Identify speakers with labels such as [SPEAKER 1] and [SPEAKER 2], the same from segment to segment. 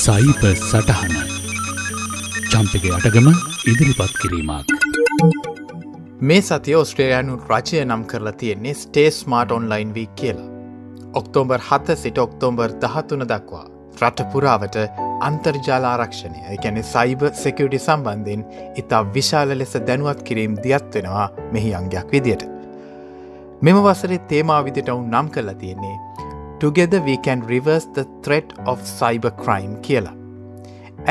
[SPEAKER 1] සයිප සටහන චම්පක අටගම ඉදිරිපත් කිරීමක්.
[SPEAKER 2] මේ සතිය ඔස්ට්‍රේලයානු රජය නම් කරලා තියෙන්නේ ස්ටේස් මාට ඔන්ලයින් වී කියලා. ඔක්තෝම්බර් හත සිට ඔක්තෝම්බර් දහතුන දක්වා රටපුරාවට අන්තර්ජාල ආරක්ෂණය එකැනෙ සයිබ සෙකවිටි සම්බන්ධයෙන් ඉතා විශාල ලෙස දැනුවත් කිරීම් දියත් වෙනවා මෙහි අංගයක් විදියට. මෙම වසරේ තේමා විදිට ඔවුන් නම් කරලා තියෙන්නේ together we can reverse the threat of cyber crime කියලා.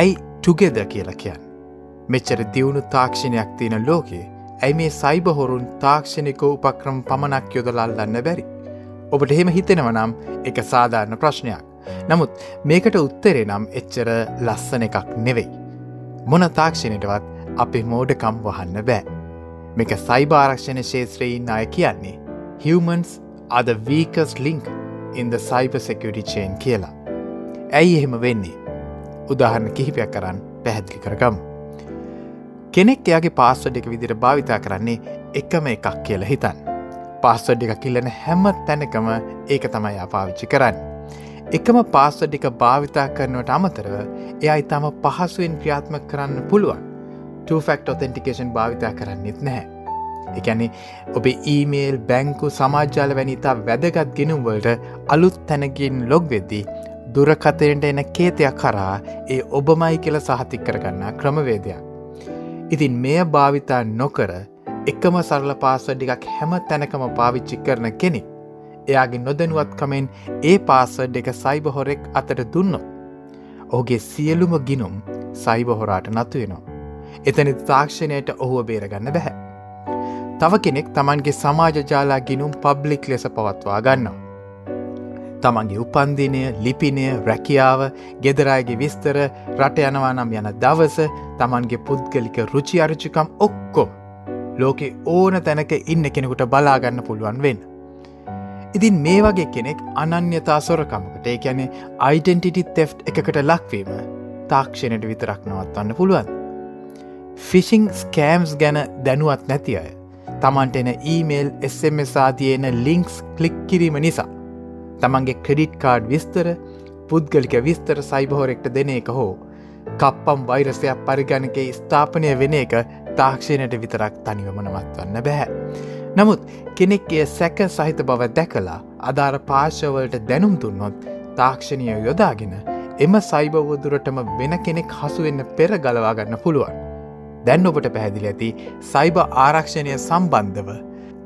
[SPEAKER 2] ඇයි together කියලා කියන්න. මෙච්චර දියුණු තාක්ෂණයක් තියෙන ලෝකයේ ඇයි මේ සයිබ හොරුන් තාක්ෂණික උපක්‍රම පමණක් යොදලල්ලන්න බැරි. ඔබට එහෙම හිතෙනව නම් එක සාධාරණ ප්‍රශ්නයක්. නමුත් මේකට උත්තරේ නම් එච්චර ලස්සන එකක් නෙවෙයි. මොන තාක්ෂණයටවත් අපේ මෝඩකම් වහන්න බෑ. මේක සයිභාරක්ෂණ ශේත්‍රයින් අය කියන්නේ. Humans are the weakest link in the cyber security chain කියලා. ඇයි එහෙම වෙන්නේ. උදාහරණ කිහිපයක් කරන්න පැහැදිලි කරගම්. කෙනෙක් එයාගේ පාස්වඩ් එක විදිර භාවිතා කරන්නේ එකම එකක් කියල හිතන්. පාස්වඩ් එක කිල්ලන හැම තැනකම ඒක තමයි අපාවිච්චි කරන්න. එකම පාස්වඩ් එක භාවිතා කරනවට අමතරව එයා ඉතාම පහසුවෙන් ක්‍රියාත්ම කරන්න පුළුවන්. 2ෆෙක්ට ඔතෙන්ටිකේෂන් භාවිතා කරන්නෙත් නැහැ. එකැනෙ ඔබේ ඊමේල් බැංකු සමාජ්‍යාල වැනි ඉතා වැදගත් ගෙනුම්වලට අලුත් තැනකින් ලොග් වෙද්දී දුරකතරයට එන කේතයක් කරා ඒ ඔබමයි කියල සහතික් කරගන්න ක්‍රමවේදයක්. ඉතින් මෙය භාවිතා නොකර එකම සරල පාසඩ්ඩිකක් හැම තැනකම පාවිච්චි කරන කෙනෙක්. එයාගේ නොදැනුවත්කමෙන් ඒ පාසඩ් එක සයිබහොරෙක් අතට දුන්නොත්. ඔහුගේ සියලුම ගිනුම් සයිබහොරාට නතුවෙනවා. එතනි තාක්ෂණයට ඔහුව බේරගන්න බැහැ. තව කෙනෙක් තමන්ගේ සමාජජාලා ගිනුම් පබ්ලික් ලෙස පවත්වා ගන්නවා. තමන්ගේ උපන්දිනය ලිපිනය රැකියාව ගෙදරායගේ විස්තර රට යනවා නම් යන දවස තමන්ගේ පුද්ගලික රුචි අරචිකම් ඔක්කොම් ලෝකෙ ඕන තැනක ඉන්න කෙනෙකුට බලාගන්න පුළුවන් වෙන්න. ඉතින් මේ වගේ කෙනෙක් අනන්‍යතා සොරකමකට ඒ ඇනේ අයිඩෙන්ටිටි තෙෆ් එකකට ලක්වීම තාක්ෂණයට විතරක් නවත්වන්න පුළුවන්. ෆිෂිං ස්කෑම්ස් ගැන දැනුවත් නැති අය. තමන්ට එන ඊමේල් SMS ආතියන ලිංක්ස් කලික් කිරීම නිසා. තමන්ගේ ක්‍රඩිට් කාඩ් විස්තර පුද්ගලික විස්තර සයිබහෝරෙක්ට දෙන එක හෝ කප්පම් වෛරසයක් පරිගණකේ ස්ථාපනය වෙන එක තාක්ෂණයට විතරක් තනිවම නවත්වන්න බැහැ. නමුත් කෙනෙක්ගේ සැක සහිත බව දැකලා අදාර පාශවලට දැනුම් දුන්නොත් තාක්ෂණය යොදාගෙන එම සයිබවදුරටම වෙන කෙනෙක් හසුවෙන්න පෙර ගලවාගන්න පුළුවන්. දැන් ඔබට පැහැදිලි ඇති සයිබ ආරක්ෂණය සම්බන්ධව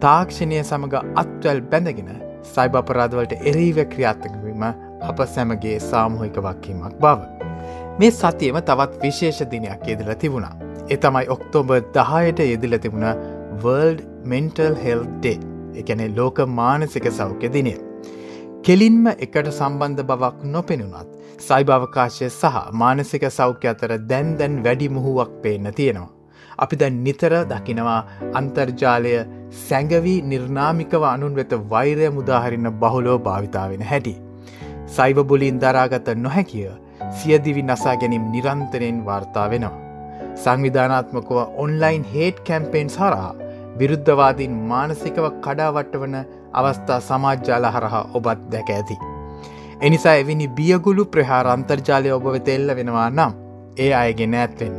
[SPEAKER 2] තාක්ෂණය සමඟ අත්වැල් බැඳගෙන සයිබ අපරාධවලට එරීව ක්‍රියාත්තකවීම අප සැමගේ සාමූහික වක්කීමක් බව. මේ සතියම තවත් විශේෂ දිනයක් යෙදල තිබුණා. එතමයි ඔක්තෝබර් දහයට යෙදිල තිබුණ වර්ල්ඩ් මෙන්ටල් හෙල් ඩේ එකැනෙ ලෝක මානසික සෞඛ්‍ය දිනය. කෙලින්ම එකට සම්බන්ධ බවක් නොපෙනුනත් සයිභාවකාශය සහ මානසික සෞඛ්‍ය අතර දැන් දැන් වැඩි මුහුවක් පේන්න තියෙනවා. අපි දැන් නිතර දකිනවා අන්තර්ජාලය සැඟවී නිර්නාමිකව අනුන් වෙත වෛරය මුදාහරින්න බහුලෝ භාවිතාවෙන හැටි. සයිවබුලින් දරාගත නොහැකිය සියදිවි නසා ගැනීම් නිරන්තරයෙන් වාර්තා වෙනවා. සංවිධානාත්මකව ඔන්ලයින් හේට් කැම්පේෙන් සරහා විරුද්ධවාදීන් මානසිකව කඩාවට්ට වන අවස්ථා සමාජ්‍යාල හරහා ඔබත් දැක ඇති. එනිසා එවිනි බියගුළු ප්‍රහාර අන්තර්ජාලය ඔබ වෙත එල්ල වෙනවා නම් ඒ අයගේ නෑත්වෙන්න.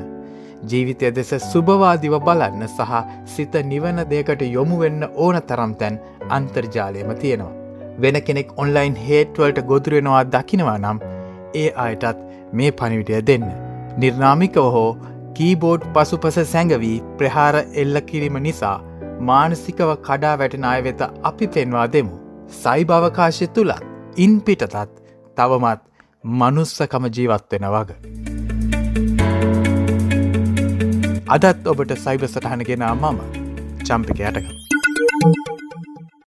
[SPEAKER 2] ජීවිතය දෙස සුභවාදිව බලන්න සහ සිත නිවන දෙකට යොමු වෙන්න ඕන තරම් තැන් අන්තර්ජාලයම තියෙනවා. වෙන කෙනෙක් ඔන්ලයින් හේට්වලට ගොදුරෙනවා දකිනවා නම් ඒ අයටත් මේ පනිවිටය දෙන්න. නිර්නාමිකව හෝ කීබෝඩ් පසුපස සැඟවී ප්‍රහාර එල්ල කිරීම නිසා මානසිකව කඩා වැටෙන අය වෙත අපි පෙන්වා දෙමු. සයිභවකාශය තුළත් ඉන් පිටතත් තවමත් මනුස්සකම ජීවත් වෙන වග. අදත් ඔබට සයිබ සටහනගෙන මම චම්පික යටකම්.